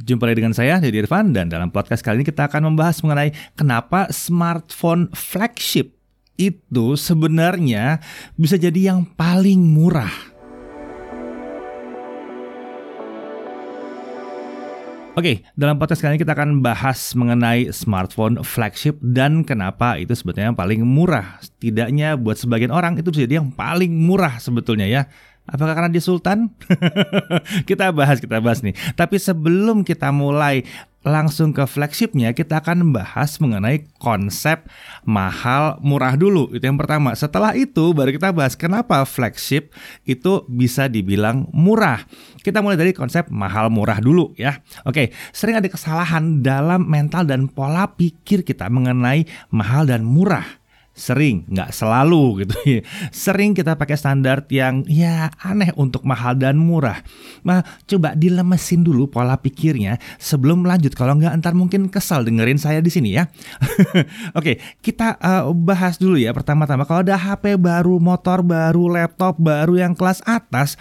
Jumpa lagi dengan saya, Deddy Irfan, dan dalam podcast kali ini kita akan membahas mengenai kenapa smartphone flagship itu sebenarnya bisa jadi yang paling murah. Oke, dalam podcast kali ini kita akan bahas mengenai smartphone flagship dan kenapa itu sebetulnya yang paling murah. Setidaknya buat sebagian orang itu bisa jadi yang paling murah sebetulnya ya. Apakah karena dia sultan? kita bahas, kita bahas nih. Tapi sebelum kita mulai langsung ke flagshipnya, kita akan membahas mengenai konsep mahal murah dulu. Itu yang pertama. Setelah itu baru kita bahas kenapa flagship itu bisa dibilang murah. Kita mulai dari konsep mahal murah dulu ya. Oke, sering ada kesalahan dalam mental dan pola pikir kita mengenai mahal dan murah sering nggak selalu gitu ya. Sering kita pakai standar yang ya aneh untuk mahal dan murah. Nah coba dilemesin dulu pola pikirnya sebelum lanjut. Kalau nggak ntar mungkin kesal dengerin saya di sini ya. Oke kita uh, bahas dulu ya pertama-tama. Kalau ada HP baru motor baru laptop baru yang kelas atas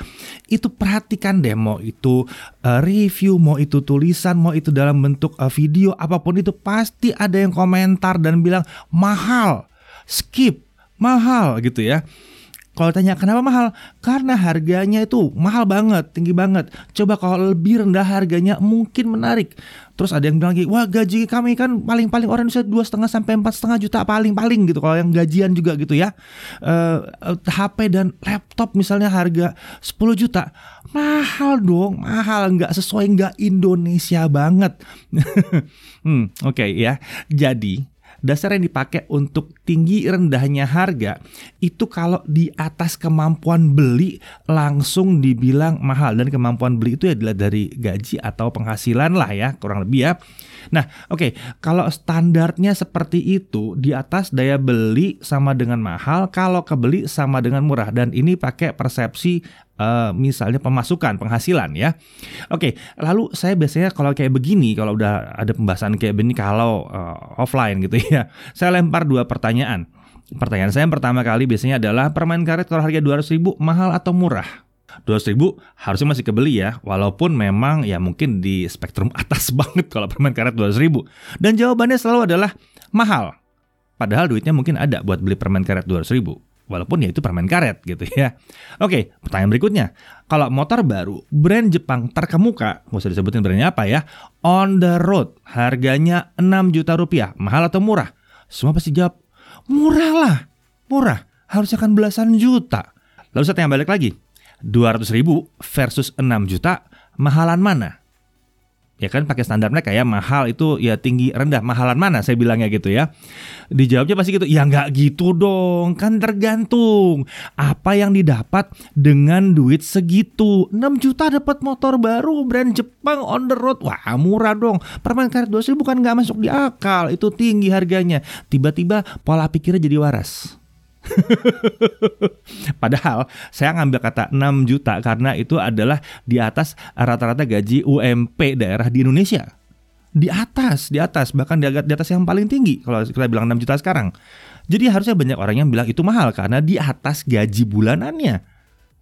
itu perhatikan deh. Mau itu uh, review mau itu tulisan mau itu dalam bentuk uh, video apa pun itu pasti ada yang komentar dan bilang mahal skip, mahal gitu ya. Kalau tanya kenapa mahal? Karena harganya itu mahal banget, tinggi banget. Coba kalau lebih rendah harganya mungkin menarik. Terus ada yang bilang lagi, wah gaji kami kan paling-paling orang Indonesia dua setengah sampai empat setengah juta paling-paling gitu. Kalau yang gajian juga gitu ya. Uh, eh, HP dan laptop misalnya harga 10 juta, mahal dong, mahal nggak sesuai nggak Indonesia banget. hmm, Oke okay, ya. Jadi dasar yang dipakai untuk tinggi rendahnya harga itu kalau di atas kemampuan beli langsung dibilang mahal dan kemampuan beli itu adalah dari gaji atau penghasilan lah ya kurang lebih ya. Nah, oke, okay, kalau standarnya seperti itu di atas daya beli sama dengan mahal, kalau kebeli sama dengan murah dan ini pakai persepsi uh, misalnya pemasukan, penghasilan ya. Oke, lalu saya biasanya kalau kayak begini, kalau udah ada pembahasan kayak begini kalau uh, offline gitu ya, saya lempar dua pertanyaan. Pertanyaan saya yang pertama kali biasanya adalah permain karet kalau harga 200 ribu mahal atau murah? 200 ribu harusnya masih kebeli ya Walaupun memang ya mungkin di spektrum atas banget kalau permain karet 200 ribu Dan jawabannya selalu adalah mahal Padahal duitnya mungkin ada buat beli permen karet 200 ribu Walaupun ya itu permen karet gitu ya. Oke, pertanyaan berikutnya. Kalau motor baru, brand Jepang terkemuka, nggak usah disebutin brandnya apa ya, on the road, harganya 6 juta rupiah, mahal atau murah? Semua pasti jawab, murah lah, murah, harusnya kan belasan juta. Lalu saya tanya balik lagi, 200 ribu versus 6 juta, mahalan mana? Ya kan pakai standar mereka ya. Mahal itu ya tinggi rendah. Mahalan mana saya bilangnya gitu ya. Dijawabnya pasti gitu. Ya nggak gitu dong. Kan tergantung. Apa yang didapat dengan duit segitu. 6 juta dapat motor baru brand Jepang on the road. Wah murah dong. Permen karet 2000 bukan nggak masuk di akal. Itu tinggi harganya. Tiba-tiba pola pikirnya jadi waras Padahal saya ngambil kata 6 juta karena itu adalah di atas rata-rata gaji UMP daerah di Indonesia. Di atas, di atas, bahkan di, di atas yang paling tinggi kalau kita bilang 6 juta sekarang. Jadi harusnya banyak orang yang bilang itu mahal karena di atas gaji bulanannya.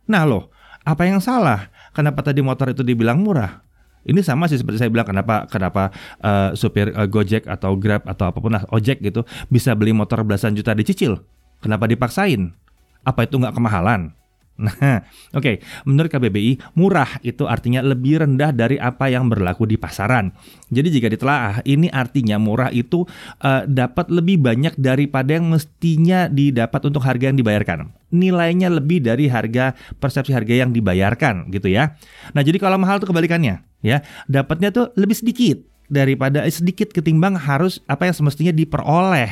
Nah loh, apa yang salah? Kenapa tadi motor itu dibilang murah? Ini sama sih seperti saya bilang kenapa kenapa uh, supir uh, Gojek atau Grab atau apa pun lah ojek gitu bisa beli motor belasan juta dicicil Kenapa dipaksain? Apa itu nggak kemahalan? Nah, oke, okay. menurut KBBI, murah itu artinya lebih rendah dari apa yang berlaku di pasaran. Jadi jika ditelaah, ini artinya murah itu uh, dapat lebih banyak daripada yang mestinya didapat untuk harga yang dibayarkan. Nilainya lebih dari harga persepsi harga yang dibayarkan, gitu ya. Nah, jadi kalau mahal itu kebalikannya, ya, dapatnya tuh lebih sedikit daripada eh, sedikit ketimbang harus apa yang semestinya diperoleh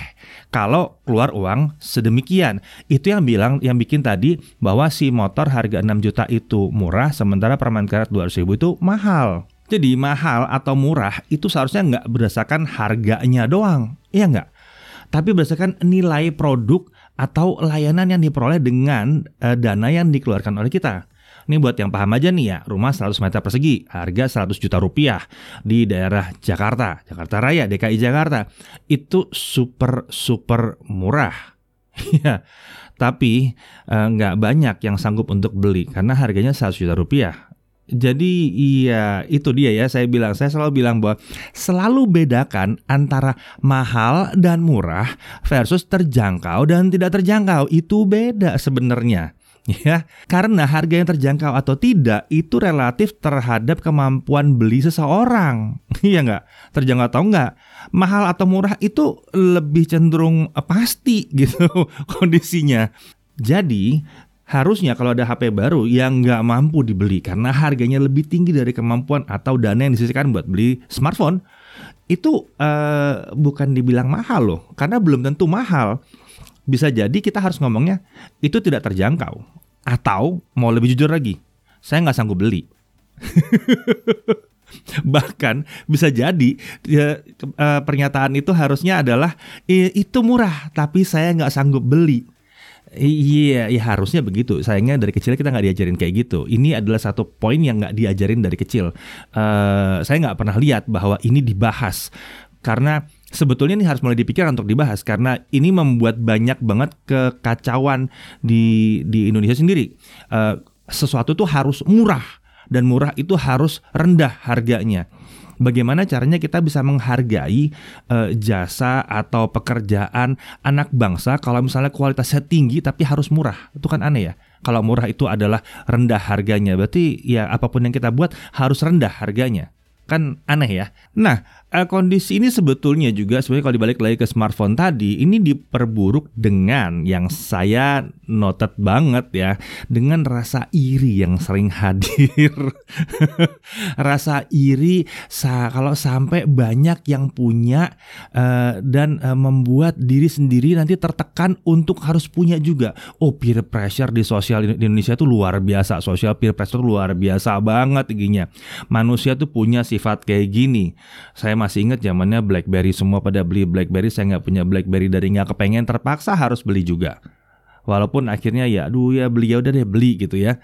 kalau keluar uang sedemikian. Itu yang bilang yang bikin tadi bahwa si motor harga 6 juta itu murah sementara permen karet 200 ribu itu mahal. Jadi mahal atau murah itu seharusnya nggak berdasarkan harganya doang, iya nggak? Tapi berdasarkan nilai produk atau layanan yang diperoleh dengan uh, dana yang dikeluarkan oleh kita. Ini buat yang paham aja nih ya, rumah 100 meter persegi, harga 100 juta rupiah di daerah Jakarta, Jakarta Raya, DKI Jakarta. Itu super super murah. Ya, tapi eh, nggak banyak yang sanggup untuk beli karena harganya 100 juta rupiah. Jadi iya itu dia ya saya bilang saya selalu bilang bahwa selalu bedakan antara mahal dan murah versus terjangkau dan tidak terjangkau itu beda sebenarnya ya karena harga yang terjangkau atau tidak itu relatif terhadap kemampuan beli seseorang. Iya nggak? Terjangkau atau enggak mahal atau murah itu lebih cenderung pasti gitu kondisinya. Jadi Harusnya kalau ada HP baru yang nggak mampu dibeli karena harganya lebih tinggi dari kemampuan atau dana yang disisikan buat beli smartphone, itu uh, bukan dibilang mahal loh, karena belum tentu mahal. Bisa jadi kita harus ngomongnya itu tidak terjangkau. Atau mau lebih jujur lagi, saya nggak sanggup beli. Bahkan bisa jadi ya, uh, pernyataan itu harusnya adalah itu murah tapi saya nggak sanggup beli. Iya, ya harusnya begitu. Sayangnya dari kecil kita nggak diajarin kayak gitu. Ini adalah satu poin yang nggak diajarin dari kecil. Uh, saya nggak pernah lihat bahwa ini dibahas karena sebetulnya ini harus mulai dipikirkan untuk dibahas karena ini membuat banyak banget kekacauan di di Indonesia sendiri. Uh, sesuatu tuh harus murah dan murah itu harus rendah harganya bagaimana caranya kita bisa menghargai uh, jasa atau pekerjaan anak bangsa kalau misalnya kualitasnya tinggi tapi harus murah. Itu kan aneh ya. Kalau murah itu adalah rendah harganya, berarti ya apa pun yang kita buat harus rendah harganya. Kan aneh ya. Nah, uh, kondisi ini sebetulnya juga sebenarnya kalau dibalik lagi ke smartphone tadi ini diperburuk dengan yang saya noted banget ya dengan rasa iri yang sering hadir. Rasa iri sa kalau sampai banyak yang punya uh, dan uh, membuat diri sendiri nanti tertekan untuk harus punya juga. Oh peer pressure di sosial di Indonesia itu luar biasa sosial peer pressure luar biasa banget tingginya manusia tuh punya sifat kayak gini. Saya masih ingat zamannya BlackBerry. Semua pada beli BlackBerry. Saya nggak punya BlackBerry dari nggak kepengen. Terpaksa harus beli juga. Walaupun akhirnya ya aduh ya beli ya udah deh beli gitu ya.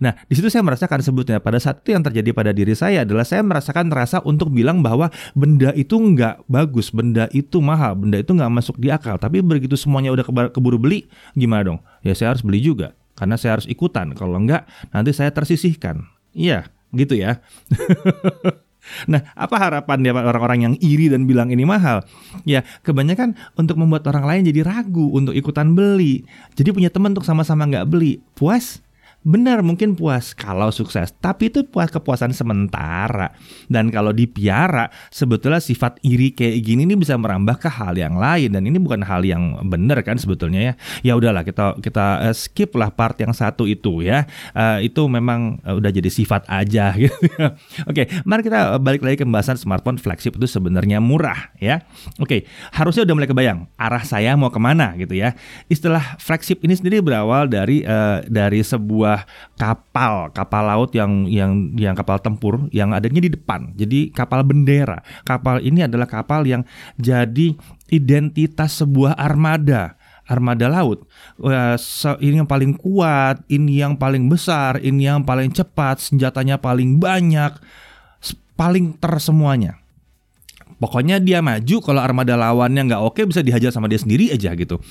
Nah di situ saya merasakan sebetulnya pada saat itu yang terjadi pada diri saya adalah saya merasakan rasa untuk bilang bahwa benda itu nggak bagus benda itu mahal benda itu nggak masuk di akal. Tapi begitu semuanya udah keburu beli gimana dong? Ya saya harus beli juga karena saya harus ikutan. Kalau enggak nanti saya tersisihkan. Iya gitu ya Nah, apa harapan dia orang-orang yang iri dan bilang ini mahal? Ya, kebanyakan untuk membuat orang lain jadi ragu untuk ikutan beli. Jadi punya teman untuk sama-sama nggak beli. Puas? Benar mungkin puas kalau sukses, tapi itu puas kepuasan sementara. Dan kalau dipiara, sebetulnya sifat iri kayak gini ini bisa merambah ke hal yang lain dan ini bukan hal yang benar kan sebetulnya ya. Ya udahlah kita kita uh, skip lah part yang satu itu ya. Uh, itu memang uh, udah jadi sifat aja gitu. Ya. Oke, mari kita balik lagi ke pembahasan smartphone flagship itu sebenarnya murah ya. Oke, harusnya udah mulai kebayang arah saya mau ke mana gitu ya. Istilah flagship ini sendiri berawal dari uh, dari sebuah sebuah kapal kapal laut yang yang yang kapal tempur yang adanya di depan. Jadi kapal bendera. Kapal ini adalah kapal yang jadi identitas sebuah armada armada laut. Ini yang paling kuat, ini yang paling besar, ini yang paling cepat, senjatanya paling banyak, paling ter semuanya. Pokoknya dia maju kalau armada lawannya nggak oke bisa dihajar sama dia sendiri aja gitu.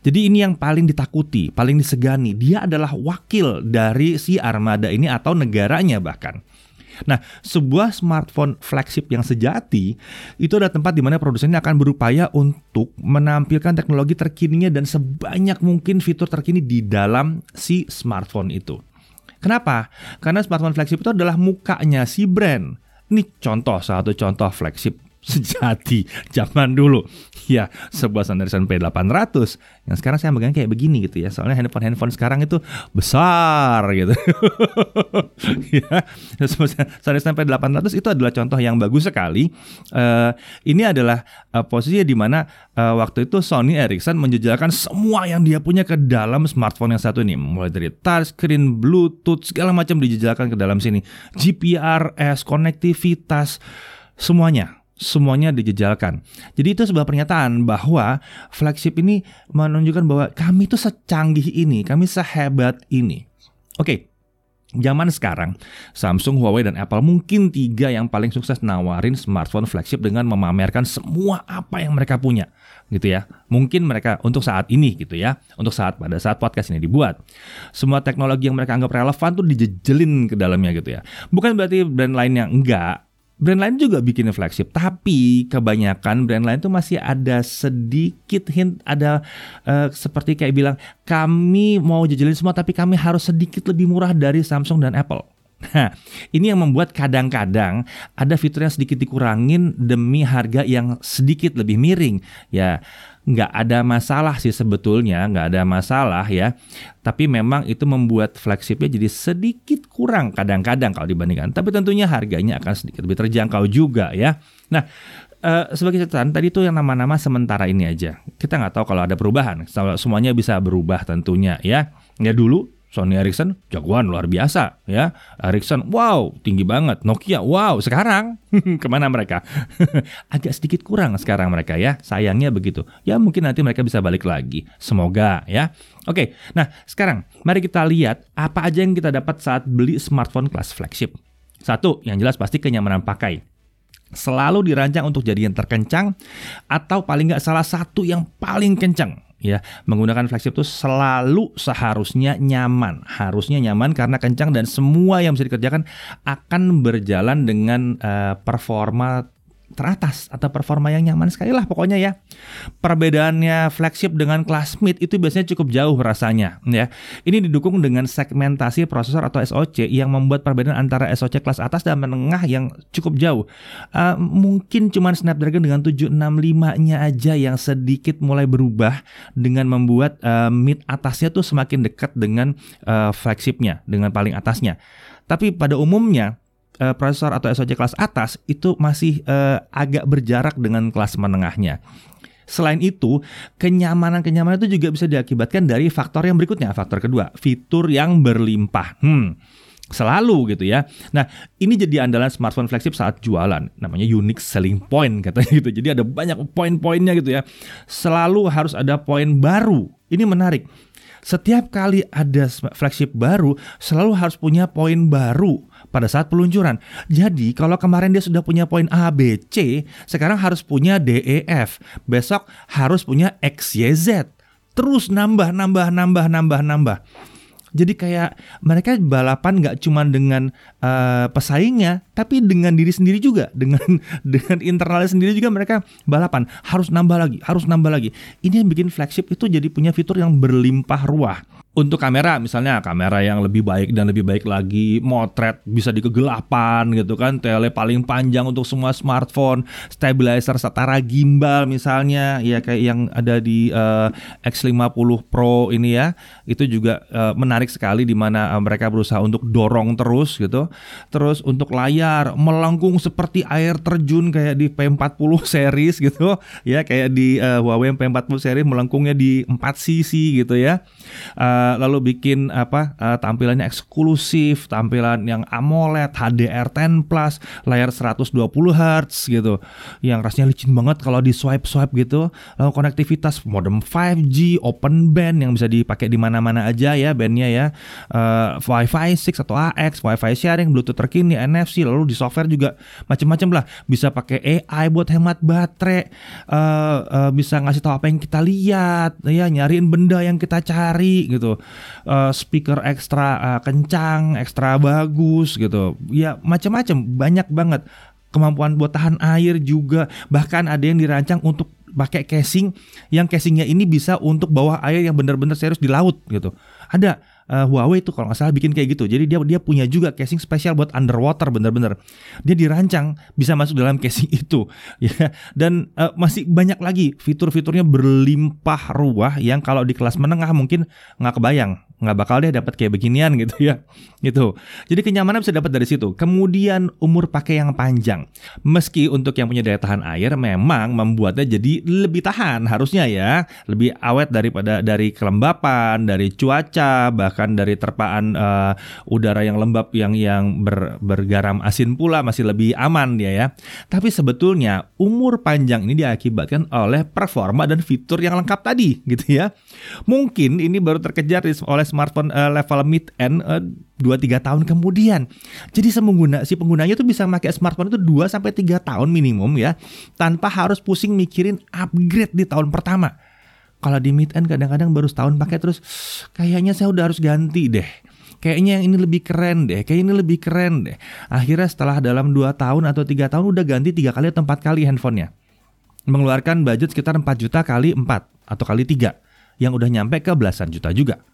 Jadi ini yang paling ditakuti, paling disegani. Dia adalah wakil dari si armada ini atau negaranya bahkan. Nah, sebuah smartphone flagship yang sejati itu adalah tempat di mana produsennya akan berupaya untuk menampilkan teknologi terkininya dan sebanyak mungkin fitur terkini di dalam si smartphone itu. Kenapa? Karena smartphone flagship itu adalah mukanya si brand. Ini contoh, satu contoh flagship sejati zaman dulu. Ya, sebuah Sanderson P800 yang sekarang saya megang kayak begini gitu ya. Soalnya handphone-handphone sekarang itu besar gitu. ya, Sanderson P800 itu adalah contoh yang bagus sekali. Uh, ini adalah uh, posisi di mana uh, waktu itu Sony Ericsson menjejalkan semua yang dia punya ke dalam smartphone yang satu ini, mulai dari touchscreen, Bluetooth, segala macam dijejalkan ke dalam sini. GPRS, konektivitas, semuanya semuanya dijejalkan. Jadi itu sebuah pernyataan bahwa flagship ini menunjukkan bahwa kami itu secanggih ini, kami sehebat ini. Oke. Zaman sekarang, Samsung, Huawei, dan Apple mungkin tiga yang paling sukses nawarin smartphone flagship dengan memamerkan semua apa yang mereka punya, gitu ya. Mungkin mereka untuk saat ini, gitu ya, untuk saat pada saat podcast ini dibuat, semua teknologi yang mereka anggap relevan tuh dijejelin ke dalamnya, gitu ya. Bukan berarti brand lain yang enggak, brand lain juga bikin flagship, tapi kebanyakan brand lain tuh masih ada sedikit hint, ada uh, seperti kayak bilang kami mau jejelin semua, tapi kami harus sedikit lebih murah dari Samsung dan Apple. Nah, ini yang membuat kadang-kadang ada fitur yang sedikit dikurangin demi harga yang sedikit lebih miring. Ya, nggak ada masalah sih sebetulnya, nggak ada masalah ya. Tapi memang itu membuat flagshipnya jadi sedikit kurang kadang-kadang kalau dibandingkan. Tapi tentunya harganya akan sedikit lebih terjangkau juga ya. Nah, uh, sebagai catatan tadi itu yang nama-nama sementara ini aja. Kita nggak tahu kalau ada perubahan. Semuanya bisa berubah tentunya ya. Ya dulu Sony Ericsson jagoan luar biasa ya. Ericsson wow tinggi banget. Nokia wow sekarang ke mana mereka? Agak sedikit kurang sekarang mereka ya. Sayangnya begitu. Ya mungkin nanti mereka bisa balik lagi. Semoga ya. Oke, nah sekarang mari kita lihat apa aja yang kita dapat saat beli smartphone kelas flagship. Satu, yang jelas pasti kenyamanan pakai selalu dirancang untuk jadi yang terkencang atau paling nggak salah satu yang paling kencang ya menggunakan flagship itu selalu seharusnya nyaman. Harusnya nyaman karena kencang dan semua yang bisa dikerjakan akan berjalan dengan uh, performa teratas atau performa yang nyaman sekali lah pokoknya ya. Perbedaannya flagship dengan kelas mid itu biasanya cukup jauh rasanya ya. Ini didukung dengan segmentasi prosesor atau SoC yang membuat perbedaan antara SoC kelas atas dan menengah yang cukup jauh. Uh, mungkin cuma Snapdragon dengan 765-nya aja yang sedikit mulai berubah dengan membuat uh, mid atasnya tuh semakin dekat dengan uh, flagshipnya, dengan paling atasnya. Tapi pada umumnya uh, prosesor atau SoC kelas atas itu masih uh, agak berjarak dengan kelas menengahnya. Selain itu, kenyamanan-kenyamanan itu juga bisa diakibatkan dari faktor yang berikutnya. Faktor kedua, fitur yang berlimpah. Hmm, selalu gitu ya. Nah, ini jadi andalan smartphone flagship saat jualan. Namanya unique selling point katanya gitu. Jadi ada banyak poin-poinnya gitu ya. Selalu harus ada poin baru. Ini menarik. Setiap kali ada flagship baru, selalu harus punya poin baru pada saat peluncuran. Jadi kalau kemarin dia sudah punya poin A, B, C, sekarang harus punya D, E, F. Besok harus punya X, Y, Z. Terus nambah, nambah, nambah, nambah, nambah. Jadi kayak mereka balapan nggak cuma dengan uh, pesaingnya, tapi dengan diri sendiri juga, dengan dengan internalnya sendiri juga mereka balapan. Harus nambah lagi, harus nambah lagi. Ini yang bikin flagship itu jadi punya fitur yang berlimpah ruah untuk kamera misalnya kamera yang lebih baik dan lebih baik lagi motret bisa di kegelapan gitu kan tele paling panjang untuk semua smartphone stabilizer setara gimbal misalnya ya kayak yang ada di uh, X50 Pro ini ya. Itu juga uh, menarik sekali di mana uh, mereka berusaha untuk dorong terus gitu. Terus untuk layar melengkung seperti air terjun kayak di P40 series gitu. Ya kayak di uh, Huawei P40 series melengkungnya di 4 cc gitu ya. Uh, lalu bikin apa uh, tampilannya eksklusif, tampilan yang AMOLED, HDR10 Plus, layar 120 Hz gitu. Yang rasanya licin banget kalau di swipe-swipe gitu. Lalu konektivitas modem 5G, open band yang bisa dipakai di mana-mana aja ya bandnya ya. Uh, Wi-Fi 6 atau AX, Wi-Fi sharing, Bluetooth terkini, NFC, lalu di software juga macam-macam lah. Bisa pakai AI buat hemat baterai, uh, uh, bisa ngasih tahu apa yang kita lihat, ya nyariin benda yang kita cari gitu uh, speaker ekstra uh, kencang, ekstra bagus gitu. Ya macam-macam, banyak banget. Kemampuan buat tahan air juga. Bahkan ada yang dirancang untuk pakai casing yang casingnya ini bisa untuk bawa air yang benar-benar serius di laut gitu. Ada uh, Huawei itu kalau nggak salah bikin kayak gitu. Jadi dia dia punya juga casing spesial buat underwater bener-bener. Dia dirancang bisa masuk dalam casing itu ya. Dan uh, masih banyak lagi fitur-fiturnya berlimpah ruah yang kalau di kelas menengah mungkin nggak kebayang nggak bakal deh dapat kayak beginian gitu ya gitu. Jadi kenyamanan bisa dapat dari situ. Kemudian umur pakai yang panjang. Meski untuk yang punya daya tahan air memang membuatnya jadi lebih tahan harusnya ya. Lebih awet daripada dari kelembapan dari cuaca bahkan dari terpaan uh, udara yang lembab yang yang ber, bergaram asin pula masih lebih aman dia ya. Tapi sebetulnya umur panjang ini diakibatkan oleh performa dan fitur yang lengkap tadi gitu ya. Mungkin ini baru terkejar oleh oleh smartphone uh, level mid end uh, 2-3 tahun kemudian. Jadi semengguna, si penggunanya tuh bisa pakai smartphone itu 2 sampai 3 tahun minimum ya tanpa harus pusing mikirin upgrade di tahun pertama. Kalau di mid end kadang-kadang baru setahun pakai terus kayaknya saya udah harus ganti deh. Kayaknya yang ini lebih keren deh, kayak ini lebih keren deh. Akhirnya setelah dalam 2 tahun atau tiga tahun udah ganti tiga kali atau empat kali handphonenya. Mengeluarkan budget sekitar 4 juta kali 4 atau kali 3 yang udah nyampe ke belasan juta juga.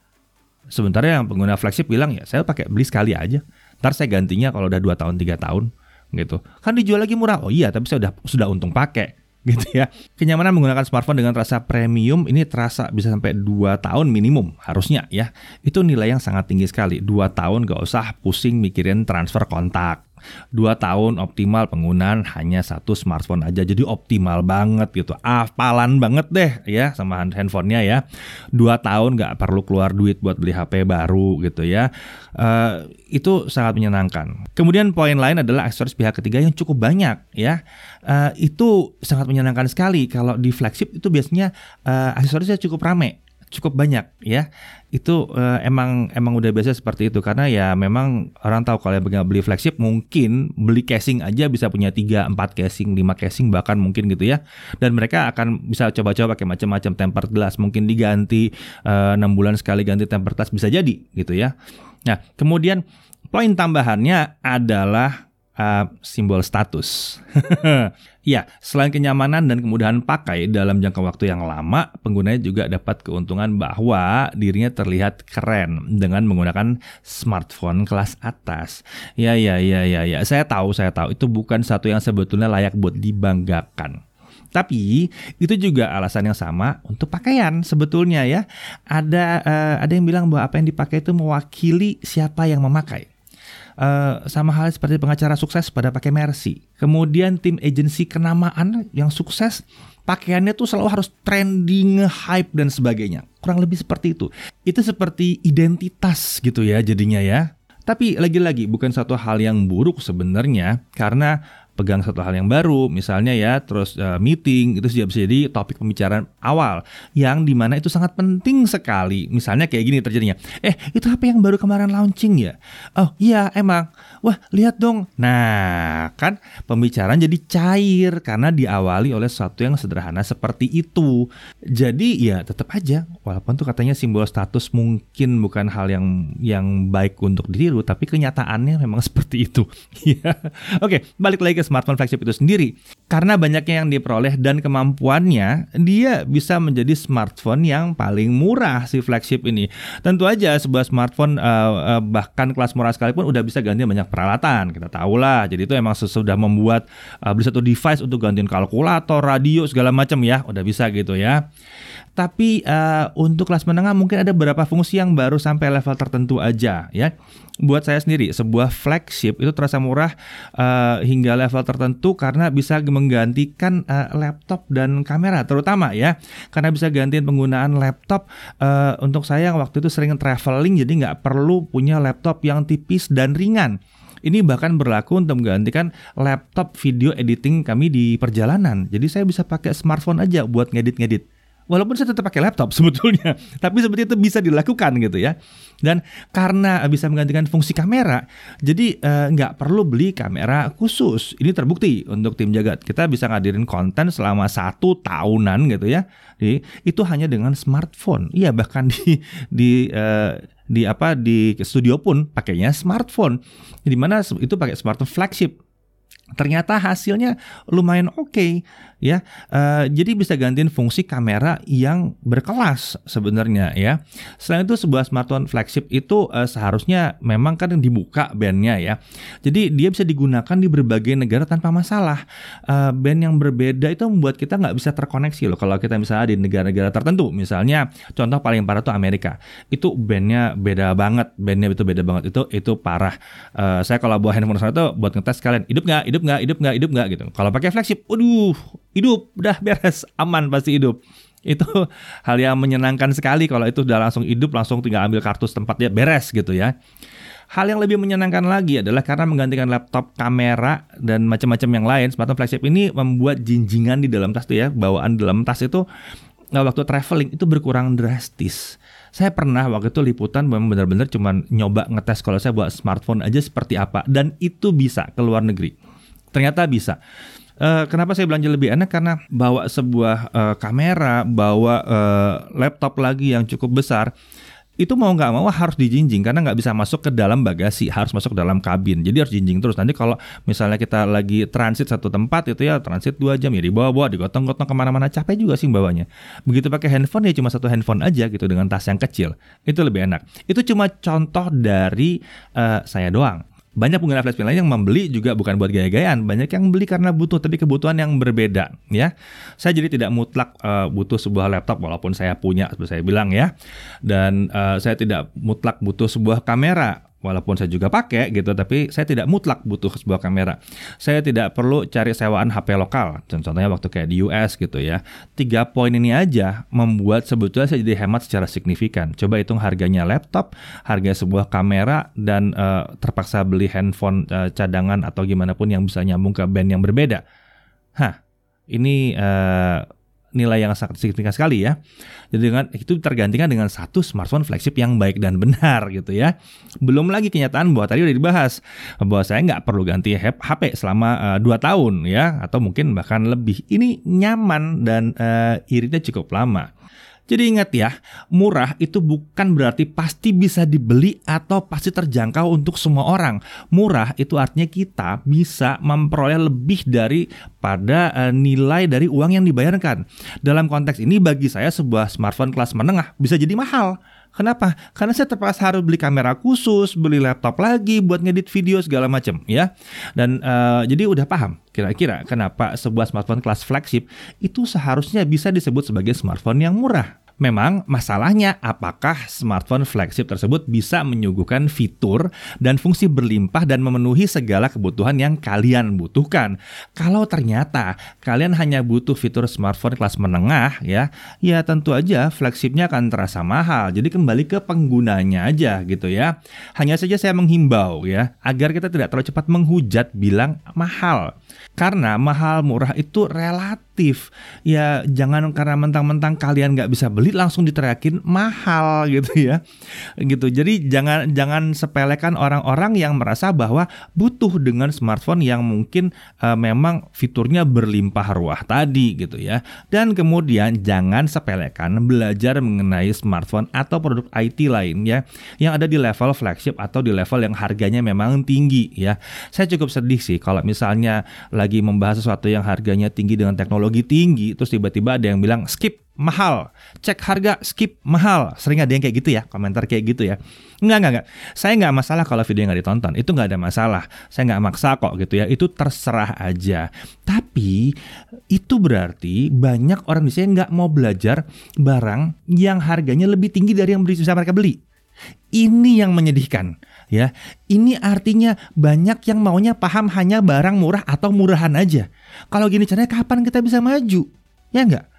Sementara yang pengguna flagship bilang ya saya pakai beli sekali aja. Ntar saya gantinya kalau udah 2 tahun 3 tahun gitu. Kan dijual lagi murah. Oh iya, tapi saya udah sudah untung pakai gitu ya. Kenyamanan menggunakan smartphone dengan rasa premium ini terasa bisa sampai 2 tahun minimum harusnya ya. Itu nilai yang sangat tinggi sekali. 2 tahun gak usah pusing mikirin transfer kontak Dua tahun optimal penggunaan hanya satu smartphone aja, jadi optimal banget gitu. Apalan banget deh ya sama handphonenya ya. Dua tahun nggak perlu keluar duit buat beli HP baru gitu ya. Uh, itu sangat menyenangkan. Kemudian poin lain adalah aksesoris pihak ketiga yang cukup banyak ya. Uh, itu sangat menyenangkan sekali kalau di flagship itu biasanya uh, aksesorisnya cukup rame cukup banyak ya. Itu uh, emang emang udah biasa seperti itu. Karena ya memang orang tahu kalau yang beli flagship mungkin beli casing aja bisa punya 3 4 casing 5 casing bahkan mungkin gitu ya. Dan mereka akan bisa coba-coba pakai macam-macam tempered glass. Mungkin diganti uh, 6 bulan sekali ganti tempered glass bisa jadi gitu ya. Nah kemudian poin tambahannya adalah uh, simbol status. ya, selain kenyamanan dan kemudahan pakai dalam jangka waktu yang lama, penggunanya juga dapat keuntungan bahwa dirinya terlihat keren dengan menggunakan smartphone kelas atas. Ya, ya, ya, ya, ya. Saya tahu, saya tahu itu bukan satu yang sebetulnya layak buat dibanggakan. Tapi itu juga alasan yang sama untuk pakaian sebetulnya ya. Ada uh, ada yang bilang bahwa apa yang dipakai itu mewakili siapa yang memakai. Uh, sama hal seperti pengacara sukses pada pakai Mercy. Kemudian tim agensi kenamaan yang sukses pakaiannya tuh selalu harus trending, hype dan sebagainya. Kurang lebih seperti itu. Itu seperti identitas gitu ya jadinya ya. Tapi lagi-lagi bukan satu hal yang buruk sebenarnya karena pegang satu hal yang baru, misalnya ya, terus uh, meeting itu sudah jadi topik pembicaraan awal yang di mana itu sangat penting sekali. Misalnya kayak gini terjadinya, eh itu apa yang baru kemarin launching ya? Oh iya emang, wah lihat dong. Nah kan pembicaraan jadi cair karena diawali oleh sesuatu yang sederhana seperti itu. Jadi ya tetap aja, walaupun tuh katanya simbol status mungkin bukan hal yang yang baik untuk ditiru, tapi kenyataannya memang seperti itu. Ya, oke balik lagi ke smartphone flagship itu sendiri. Karena banyaknya yang diperoleh dan kemampuannya, dia bisa menjadi smartphone yang paling murah si flagship ini. Tentu aja sebuah smartphone uh, uh, bahkan kelas murah sekalipun udah bisa ganti banyak peralatan. Kita tahu lah. Jadi itu emang sudah membuat uh, beli satu device untuk gantiin kalkulator, radio segala macam ya, udah bisa gitu ya. Tapi uh, untuk kelas menengah mungkin ada beberapa fungsi yang baru sampai level tertentu aja ya. Buat saya sendiri sebuah flagship itu terasa murah uh, hingga level tertentu karena bisa menggantikan uh, laptop dan kamera terutama ya. Karena bisa gantiin penggunaan laptop uh, untuk saya waktu itu sering traveling jadi nggak perlu punya laptop yang tipis dan ringan. Ini bahkan berlaku untuk menggantikan laptop video editing kami di perjalanan. Jadi saya bisa pakai smartphone aja buat ngedit-ngedit walaupun saya tetap pakai laptop sebetulnya, tapi seperti itu bisa dilakukan gitu ya. Dan karena bisa menggantikan fungsi kamera, jadi eh, nggak perlu beli kamera khusus. Ini terbukti untuk tim jagat. Kita bisa ngadirin konten selama satu tahunan gitu ya. Jadi, itu hanya dengan smartphone. Iya bahkan di di uh, di apa di studio pun pakainya smartphone. Di mana itu pakai smartphone flagship ternyata hasilnya lumayan oke okay, ya uh, jadi bisa gantiin fungsi kamera yang berkelas sebenarnya ya. Selain itu sebuah smartphone flagship itu uh, seharusnya memang kan dibuka bandnya ya. Jadi dia bisa digunakan di berbagai negara tanpa masalah. Uh, band yang berbeda itu membuat kita nggak bisa terkoneksi loh kalau kita misalnya di negara-negara tertentu. Misalnya contoh paling parah tuh Amerika. Itu bandnya beda banget bandnya itu beda banget. Itu itu parah. Uh, saya kalau bawa handphone sana tuh buat ngetes kalian hidup nggak? Hidup nggak? Hidup nggak? Hidup nggak? Gitu. Kalau pakai flagship waduh hidup udah beres aman pasti hidup itu hal yang menyenangkan sekali kalau itu udah langsung hidup langsung tinggal ambil kartu tempatnya beres gitu ya Hal yang lebih menyenangkan lagi adalah karena menggantikan laptop, kamera, dan macam-macam yang lain, smartphone flagship ini membuat jinjingan di dalam tas tuh ya, bawaan dalam tas itu nggak waktu traveling itu berkurang drastis. Saya pernah waktu itu liputan memang benar-benar cuma nyoba ngetes kalau saya buat smartphone aja seperti apa dan itu bisa ke luar negeri. Ternyata bisa. Uh, kenapa saya belanja lebih enak? Karena bawa sebuah uh, kamera, bawa uh, laptop lagi yang cukup besar itu mau nggak mau harus dijinjing karena nggak bisa masuk ke dalam bagasi harus masuk ke dalam kabin. Jadi harus jinjing terus. Nanti kalau misalnya kita lagi transit satu tempat itu ya transit dua jam ya dibawa-bawa digotong-gotong ke mana-mana capek juga sih bawanya. Begitu pakai handphone ya cuma satu handphone aja gitu dengan tas yang kecil itu lebih enak. Itu cuma contoh dari uh, saya doang banyak pengguna flash lain yang membeli juga bukan buat gaya-gayaan, banyak yang beli karena butuh tapi kebutuhan yang berbeda ya. Saya jadi tidak mutlak uh, butuh sebuah laptop walaupun saya punya seperti saya bilang ya. Dan uh, saya tidak mutlak butuh sebuah kamera walaupun saya juga pakai gitu tapi saya tidak mutlak butuh sebuah kamera. Saya tidak perlu cari sewaan HP lokal. Contohnya waktu kayak di US gitu ya. Tiga poin ini aja membuat sebetulnya saya jadi hemat secara signifikan. Coba hitung harganya laptop harga sebuah kamera dan uh, terpaksa beli handphone uh, cadangan atau gimana pun yang bisa nyambung ke band yang berbeda. Hah ini uh, nilai yang sangat signifikan sekali ya. Jadi dengan itu tergantikan dengan satu smartphone flagship yang baik dan benar gitu ya. Belum lagi kenyataan bahwa tadi udah dibahas bahwa saya nggak perlu ganti HP selama uh, eh, 2 tahun ya atau mungkin bahkan lebih. Ini nyaman dan uh, iritnya cukup lama. Jadi ingat ya, murah itu bukan berarti pasti bisa dibeli atau pasti terjangkau untuk semua orang. Murah itu artinya kita bisa memperoleh lebih dari pada uh, nilai dari uang yang dibayarkan. Dalam konteks ini bagi saya sebuah smartphone kelas menengah bisa jadi mahal. Kenapa? Karena saya terpaksa harus beli kamera khusus, beli laptop lagi buat ngedit video segala macam ya. Dan uh, jadi udah paham kira-kira kenapa sebuah smartphone kelas flagship itu seharusnya bisa disebut sebagai smartphone yang murah. Memang masalahnya apakah smartphone flagship tersebut bisa menyuguhkan fitur dan fungsi berlimpah dan memenuhi segala kebutuhan yang kalian butuhkan. Kalau ternyata kalian hanya butuh fitur smartphone kelas menengah ya, ya tentu aja flagshipnya akan terasa mahal. Jadi kembali ke penggunanya aja gitu ya. Hanya saja saya menghimbau ya agar kita tidak terlalu cepat menghujat bilang mahal. Karena mahal murah itu relatif. Ya jangan karena mentang-mentang kalian nggak bisa beli langsung diteriakin mahal gitu ya. Gitu. Jadi jangan jangan sepelekan orang-orang yang merasa bahwa butuh dengan smartphone yang mungkin uh, memang fiturnya berlimpah ruah tadi gitu ya. Dan kemudian jangan sepelekan belajar mengenai smartphone atau produk IT lain ya yang ada di level flagship atau di level yang harganya memang tinggi ya. Saya cukup sedih sih kalau misalnya lagi membahas sesuatu yang harganya tinggi dengan teknologi tinggi, terus tiba-tiba ada yang bilang skip mahal, cek harga skip mahal. Sering ada yang kayak gitu ya, komentar kayak gitu ya. Enggak, enggak, enggak. Saya enggak masalah kalau video nggak ditonton, itu enggak ada masalah. Saya enggak maksa kok gitu ya, itu terserah aja. Tapi itu berarti banyak orang di sini nggak mau belajar barang yang harganya lebih tinggi dari yang bisa mereka beli. Ini yang menyedihkan ya. Ini artinya banyak yang maunya paham hanya barang murah atau murahan aja. Kalau gini caranya kapan kita bisa maju? Ya enggak?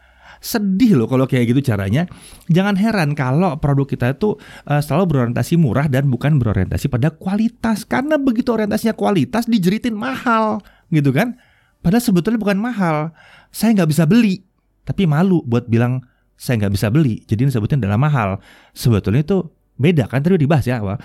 Sedih loh kalau kayak gitu caranya. Jangan heran kalau produk kita itu uh, selalu berorientasi murah dan bukan berorientasi pada kualitas. Karena begitu orientasinya kualitas dijeritin mahal, gitu kan? Padahal sebetulnya bukan mahal. Saya nggak bisa beli, tapi malu buat bilang saya nggak bisa beli. Jadi sebetulnya adalah mahal. Sebetulnya itu beda kan tadi dibahas ya um,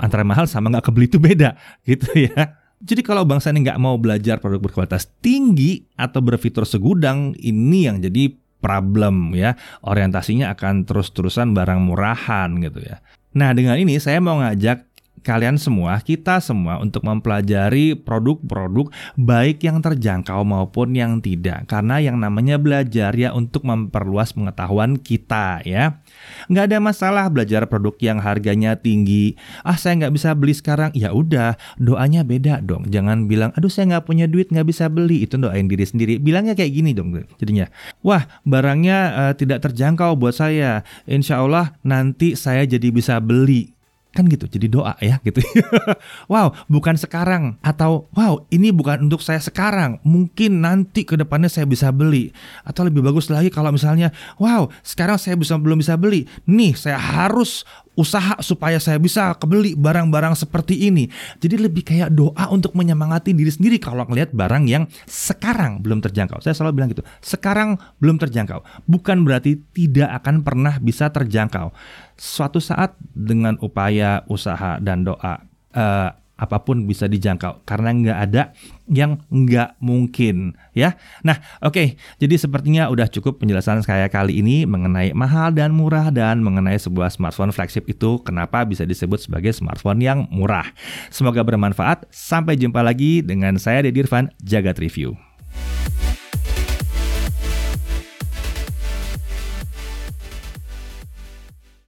antara mahal sama nggak kebeli itu beda gitu ya. Jadi kalau bangsa ini nggak mau belajar produk berkualitas tinggi atau berfitur segudang, ini yang jadi problem ya. Orientasinya akan terus-terusan barang murahan gitu ya. Nah dengan ini saya mau ngajak kalian semua, kita semua untuk mempelajari produk-produk baik yang terjangkau maupun yang tidak. Karena yang namanya belajar ya untuk memperluas pengetahuan kita ya. Nggak ada masalah belajar produk yang harganya tinggi. Ah saya nggak bisa beli sekarang. Ya udah, doanya beda dong. Jangan bilang, aduh saya nggak punya duit nggak bisa beli. Itu doain diri sendiri. Bilangnya kayak gini dong. Jadinya, wah barangnya uh, tidak terjangkau buat saya. Insya Allah nanti saya jadi bisa beli kan gitu jadi doa ya gitu wow bukan sekarang atau wow ini bukan untuk saya sekarang mungkin nanti ke depannya saya bisa beli atau lebih bagus lagi kalau misalnya wow sekarang saya bisa belum bisa beli nih saya harus usaha supaya saya bisa kebeli barang-barang seperti ini. Jadi lebih kayak doa untuk menyemangati diri sendiri kalau ngelihat barang yang sekarang belum terjangkau. Saya selalu bilang gitu. Sekarang belum terjangkau. Bukan berarti tidak akan pernah bisa terjangkau. Suatu saat dengan upaya usaha dan doa uh, apa pun bisa dijangkau karena nggak ada yang nggak mungkin ya. Nah oke okay, jadi sepertinya udah cukup penjelasan saya kali ini mengenai mahal dan murah dan mengenai sebuah smartphone flagship itu kenapa bisa disebut sebagai smartphone yang murah. Semoga bermanfaat. Sampai jumpa lagi dengan saya Dedirvan Jagat Review.